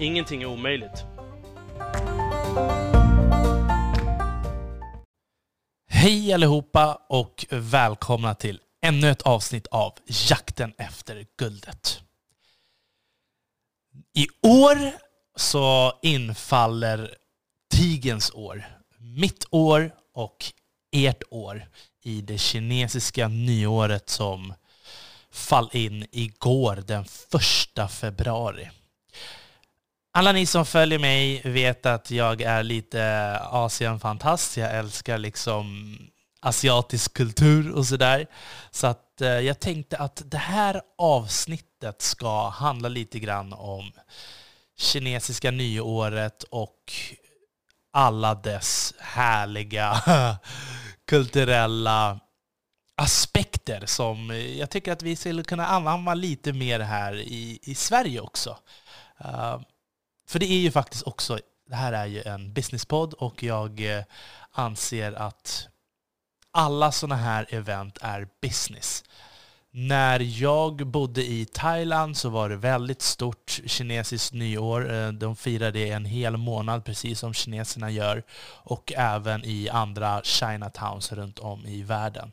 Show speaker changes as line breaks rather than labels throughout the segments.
Ingenting är omöjligt.
Hej allihopa och välkomna till ännu ett avsnitt av Jakten efter guldet. I år så infaller tigens år. Mitt år och ert år i det kinesiska nyåret som fall in igår den första februari. Alla ni som följer mig vet att jag är lite Asienfantast. Jag älskar liksom asiatisk kultur och sådär. Så att eh, jag tänkte att det här avsnittet ska handla lite grann om kinesiska nyåret och alla dess härliga kulturella aspekter som jag tycker att vi skulle kunna anamma lite mer här i, i Sverige också. Uh, för det är ju faktiskt också, det här är ju en businesspodd och jag eh, anser att alla sådana här event är business. När jag bodde i Thailand så var det väldigt stort kinesiskt nyår. Eh, de firade det en hel månad, precis som kineserna gör. Och även i andra Chinatowns runt om i världen.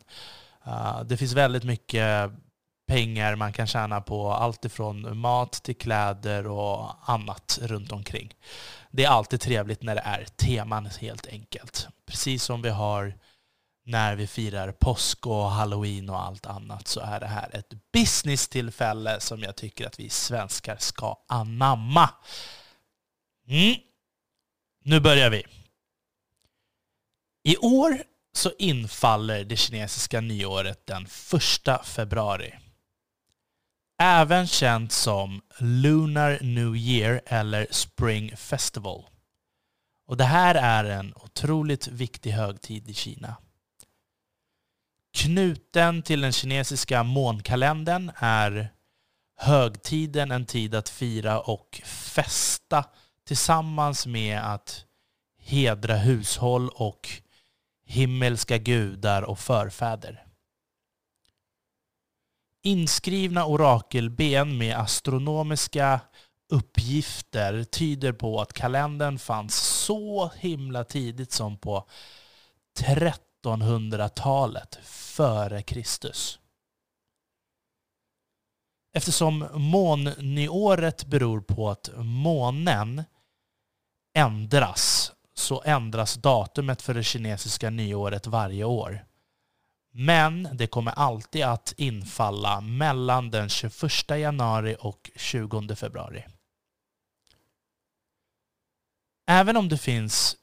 Ah, det finns väldigt mycket pengar man kan tjäna på allt ifrån mat till kläder och annat runt omkring. Det är alltid trevligt när det är teman helt enkelt. Precis som vi har när vi firar påsk och halloween och allt annat så är det här ett business-tillfälle som jag tycker att vi svenskar ska anamma. Mm. Nu börjar vi. I år så infaller det kinesiska nyåret den 1 februari. Även känt som Lunar New Year eller Spring Festival. Och det här är en otroligt viktig högtid i Kina. Knuten till den kinesiska månkalendern är högtiden en tid att fira och festa tillsammans med att hedra hushåll och himmelska gudar och förfäder. Inskrivna orakelben med astronomiska uppgifter tyder på att kalendern fanns så himla tidigt som på 1300-talet före Kristus. Eftersom månnyåret beror på att månen ändras så ändras datumet för det kinesiska nyåret varje år. Men det kommer alltid att infalla mellan den 21 januari och 20 februari. Även om det finns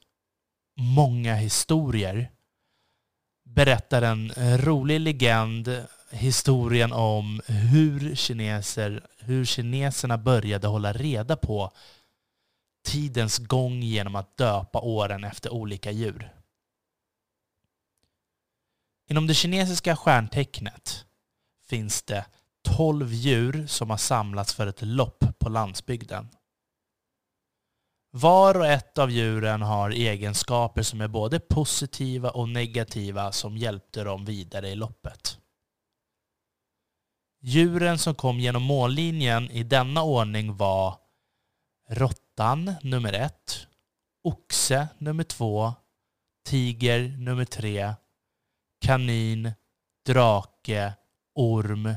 många historier berättar en rolig legend historien om hur, kineser, hur kineserna började hålla reda på tidens gång genom att döpa åren efter olika djur. Inom det kinesiska stjärntecknet finns det tolv djur som har samlats för ett lopp på landsbygden. Var och ett av djuren har egenskaper som är både positiva och negativa som hjälpte dem vidare i loppet. Djuren som kom genom mållinjen i denna ordning var råttan nummer ett, oxe nummer två, tiger nummer tre, kanin, drake, orm,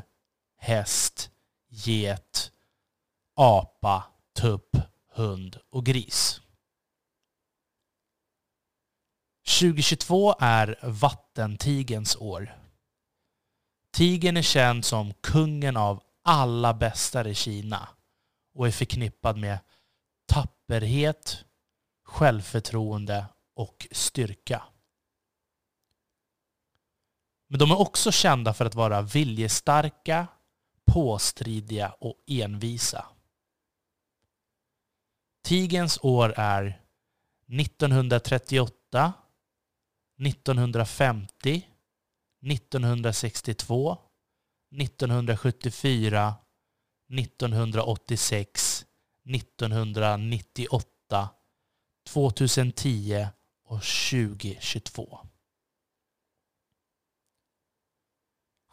häst, get, apa, tupp, hund och gris. 2022 är vattentigens år. Tigern är känd som kungen av alla bästar i Kina och är förknippad med tapperhet, självförtroende och styrka. Men de är också kända för att vara viljestarka, påstridiga och envisa. Tigens år är 1938, 1950, 1962, 1974, 1986, 1998, 2010 och 2022.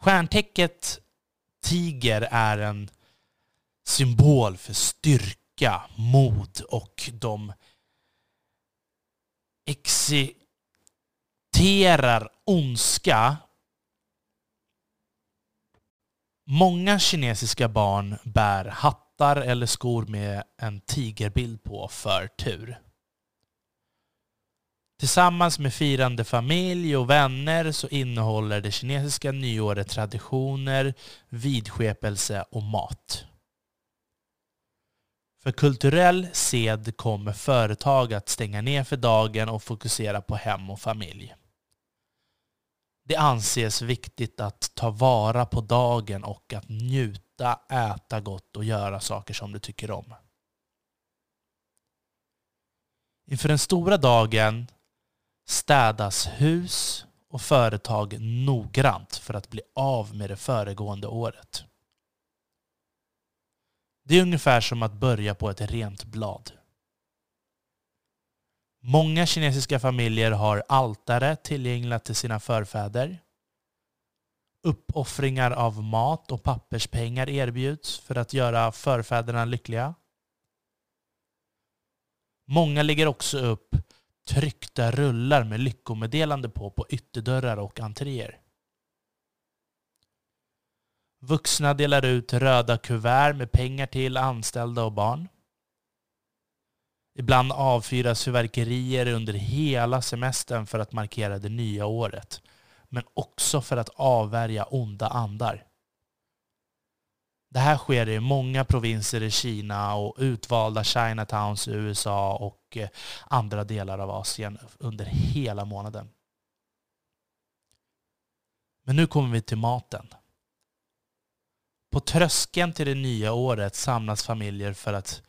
Stjärntecket tiger är en symbol för styrka, mod och de exiterar ondska. Många kinesiska barn bär hattar eller skor med en tigerbild på för tur. Tillsammans med firande familj och vänner så innehåller det kinesiska nyåret traditioner, vidskepelse och mat. För kulturell sed kommer företag att stänga ner för dagen och fokusera på hem och familj. Det anses viktigt att ta vara på dagen och att njuta, äta gott och göra saker som du tycker om. Inför den stora dagen städas hus och företag noggrant för att bli av med det föregående året. Det är ungefär som att börja på ett rent blad. Många kinesiska familjer har altare tillgängliga till sina förfäder. Uppoffringar av mat och papperspengar erbjuds för att göra förfäderna lyckliga. Många lägger också upp tryckta rullar med lyckomeddelande på på ytterdörrar och entréer. Vuxna delar ut röda kuvert med pengar till anställda och barn. Ibland avfyras fyrverkerier under hela semestern för att markera det nya året. Men också för att avvärja onda andar. Det här sker i många provinser i Kina och utvalda Chinatowns i USA och eh, andra delar av Asien under hela månaden. Men nu kommer vi till maten. På tröskeln till det nya året samlas familjer för att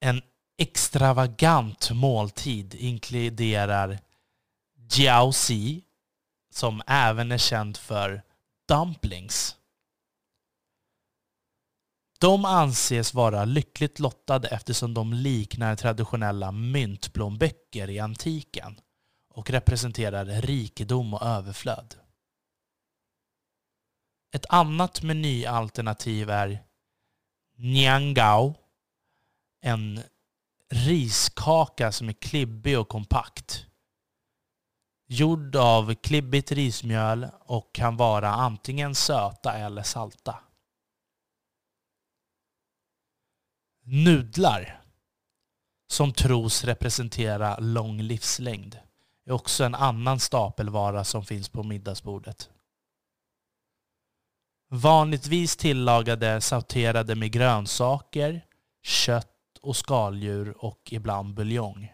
en extravagant måltid inkluderar jiaozi, som även är känd för dumplings. De anses vara lyckligt lottade eftersom de liknar traditionella myntplånböcker i antiken och representerar rikedom och överflöd. Ett annat menyalternativ är Niangao, en riskaka som är klibbig och kompakt. Gjord av klibbigt rismjöl och kan vara antingen söta eller salta. Nudlar, som tros representera lång livslängd, är också en annan stapelvara som finns på middagsbordet. Vanligtvis tillagade sauterade med grönsaker, kött och skaldjur och ibland buljong.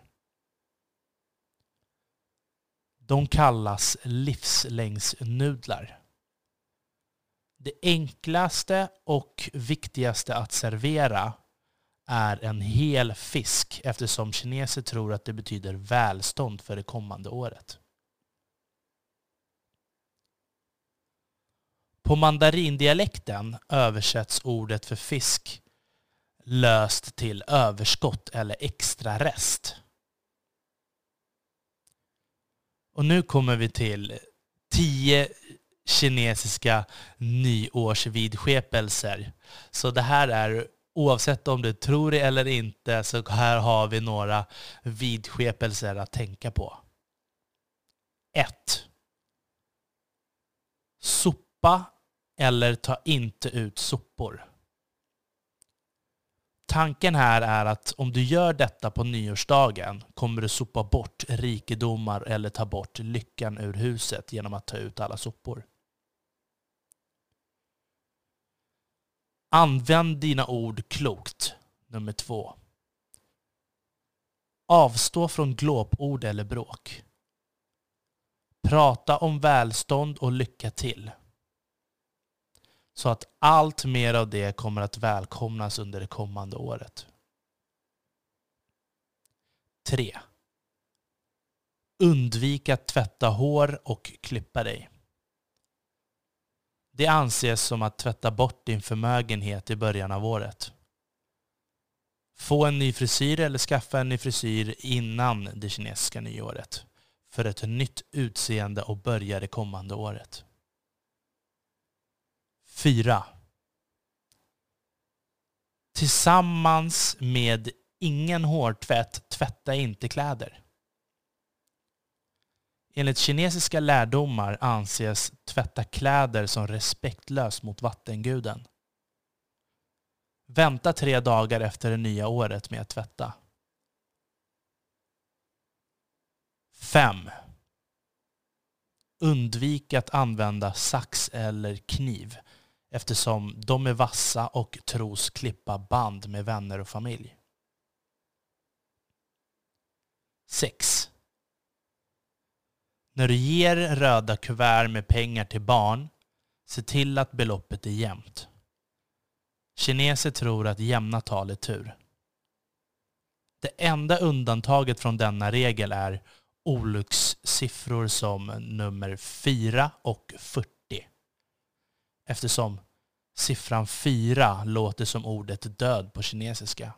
De kallas livslängdsnudlar. Det enklaste och viktigaste att servera är en hel fisk eftersom kineser tror att det betyder välstånd för det kommande året. På mandarindialekten översätts ordet för fisk löst till överskott eller extra rest. Och nu kommer vi till tio kinesiska nyårsvidskepelser. Så det här är oavsett om du tror det eller inte, så här har vi några vidskepelser att tänka på. 1. Sopa eller ta inte ut sopor. Tanken här är att om du gör detta på nyårsdagen kommer du sopa bort rikedomar eller ta bort lyckan ur huset genom att ta ut alla sopor. Använd dina ord klokt. Nummer två. Avstå från glåpord eller bråk. Prata om välstånd och lycka till. Så att allt mer av det kommer att välkomnas under det kommande året. 3. Undvik att tvätta hår och klippa dig. Det anses som att tvätta bort din förmögenhet i början av året. Få en ny frisyr eller skaffa en ny frisyr innan det kinesiska nyåret för ett nytt utseende och börja det kommande året. 4. Tillsammans med ingen hårtvätt, tvätta inte kläder. Enligt kinesiska lärdomar anses tvätta kläder som respektlöst mot vattenguden. Vänta tre dagar efter det nya året med att tvätta. 5. Undvik att använda sax eller kniv eftersom de är vassa och tros klippa band med vänner och familj. 6. När du ger röda kuvert med pengar till barn, se till att beloppet är jämnt. Kineser tror att jämna tal är tur. Det enda undantaget från denna regel är olyckssiffror som nummer 4 och 40. Eftersom siffran 4 låter som ordet död på kinesiska.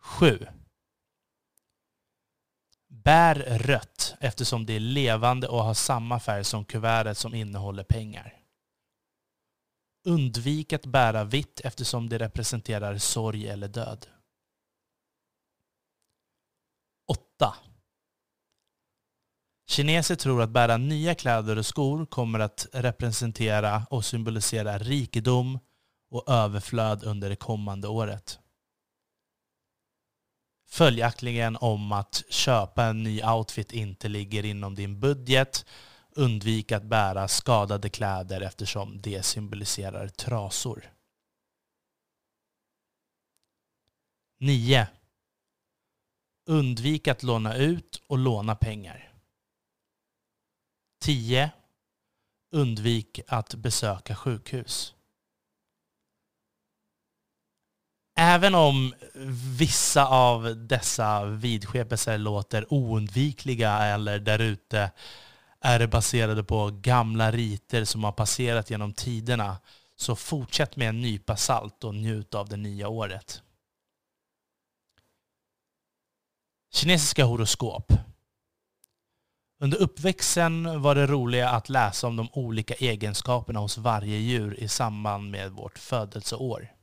7. Bär rött eftersom det är levande och har samma färg som kuvertet som innehåller pengar. Undvik att bära vitt eftersom det representerar sorg eller död. 8. Kineser tror att bära nya kläder och skor kommer att representera och symbolisera rikedom och överflöd under det kommande året. Följaktligen om att köpa en ny outfit inte ligger inom din budget. Undvik att bära skadade kläder eftersom det symboliserar trasor. 9. Undvik att låna ut och låna pengar. 10. Undvik att besöka sjukhus. Även om vissa av dessa vidskepelser låter oundvikliga eller därute är det baserade på gamla riter som har passerat genom tiderna, så fortsätt med en nypa salt och njut av det nya året. Kinesiska horoskop. Under uppväxten var det roliga att läsa om de olika egenskaperna hos varje djur i samband med vårt födelseår.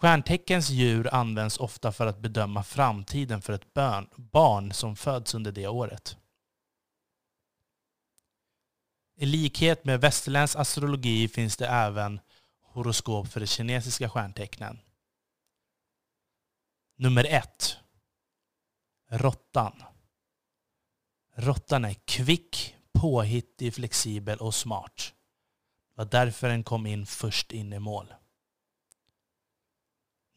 Stjärnteckens djur används ofta för att bedöma framtiden för ett barn som föds under det året. I likhet med västerländsk astrologi finns det även horoskop för de kinesiska stjärntecknen. Nummer ett. Råttan. Råttan är kvick, påhittig, flexibel och smart. Det var därför den kom in först in i mål.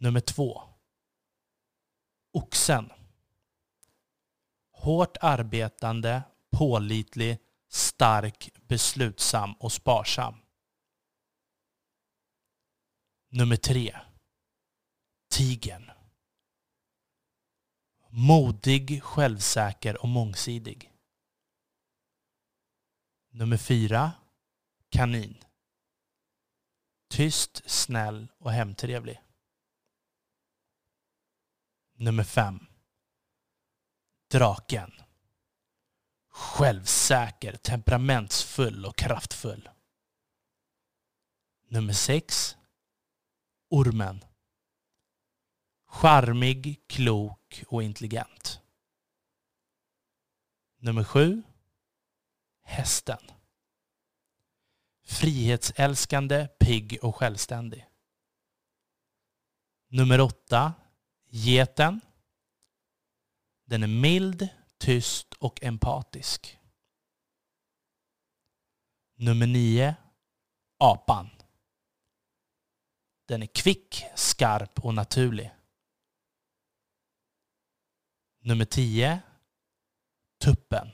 Nummer två. Oxen. Hårt arbetande, pålitlig, stark, beslutsam och sparsam. Nummer tre. Tigen. Modig, självsäker och mångsidig. Nummer fyra. Kanin. Tyst, snäll och hemtrevlig. Nummer fem. Draken. Självsäker, temperamentsfull och kraftfull. Nummer sex. Ormen. Charmig, klok och intelligent. Nummer sju. Hästen. Frihetsälskande, pigg och självständig. Nummer åtta. Geten. Den är mild, tyst och empatisk. Nummer nio. Apan. Den är kvick, skarp och naturlig. Nummer tio. Tuppen.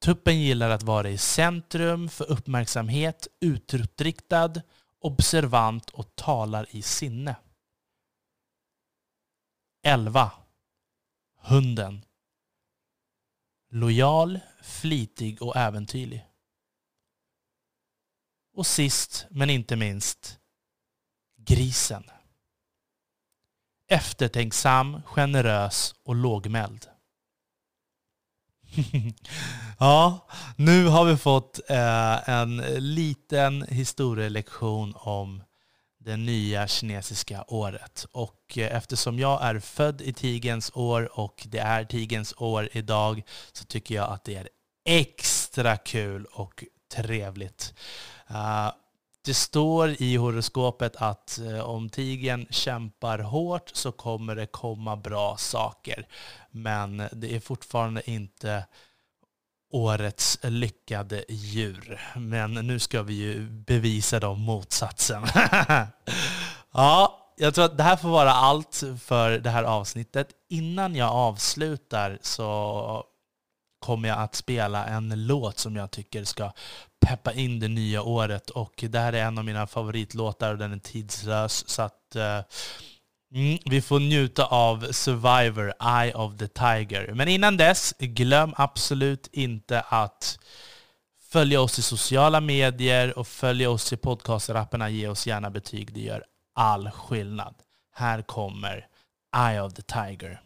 Tuppen gillar att vara i centrum för uppmärksamhet, utåtriktad observant och talar i sinne. 11. Hunden. Lojal, flitig och äventyrlig. Och sist men inte minst, grisen. Eftertänksam, generös och lågmäld. ja, nu har vi fått eh, en liten historielektion om det nya kinesiska året. Och eh, eftersom jag är född i tigens år och det är tigens år idag så tycker jag att det är extra kul och trevligt. Eh, det står i horoskopet att eh, om tigen kämpar hårt så kommer det komma bra saker. Men det är fortfarande inte årets lyckade djur. Men nu ska vi ju bevisa dem motsatsen. ja, jag tror att det här får vara allt för det här avsnittet. Innan jag avslutar så kommer jag att spela en låt som jag tycker ska peppa in det nya året. Och det här är en av mina favoritlåtar och den är tidslös. Så att uh, Mm, vi får njuta av Survivor, Eye of the Tiger. Men innan dess, glöm absolut inte att följa oss i sociala medier och följa oss i podcasterapparna. Ge oss gärna betyg, det gör all skillnad. Här kommer Eye of the Tiger.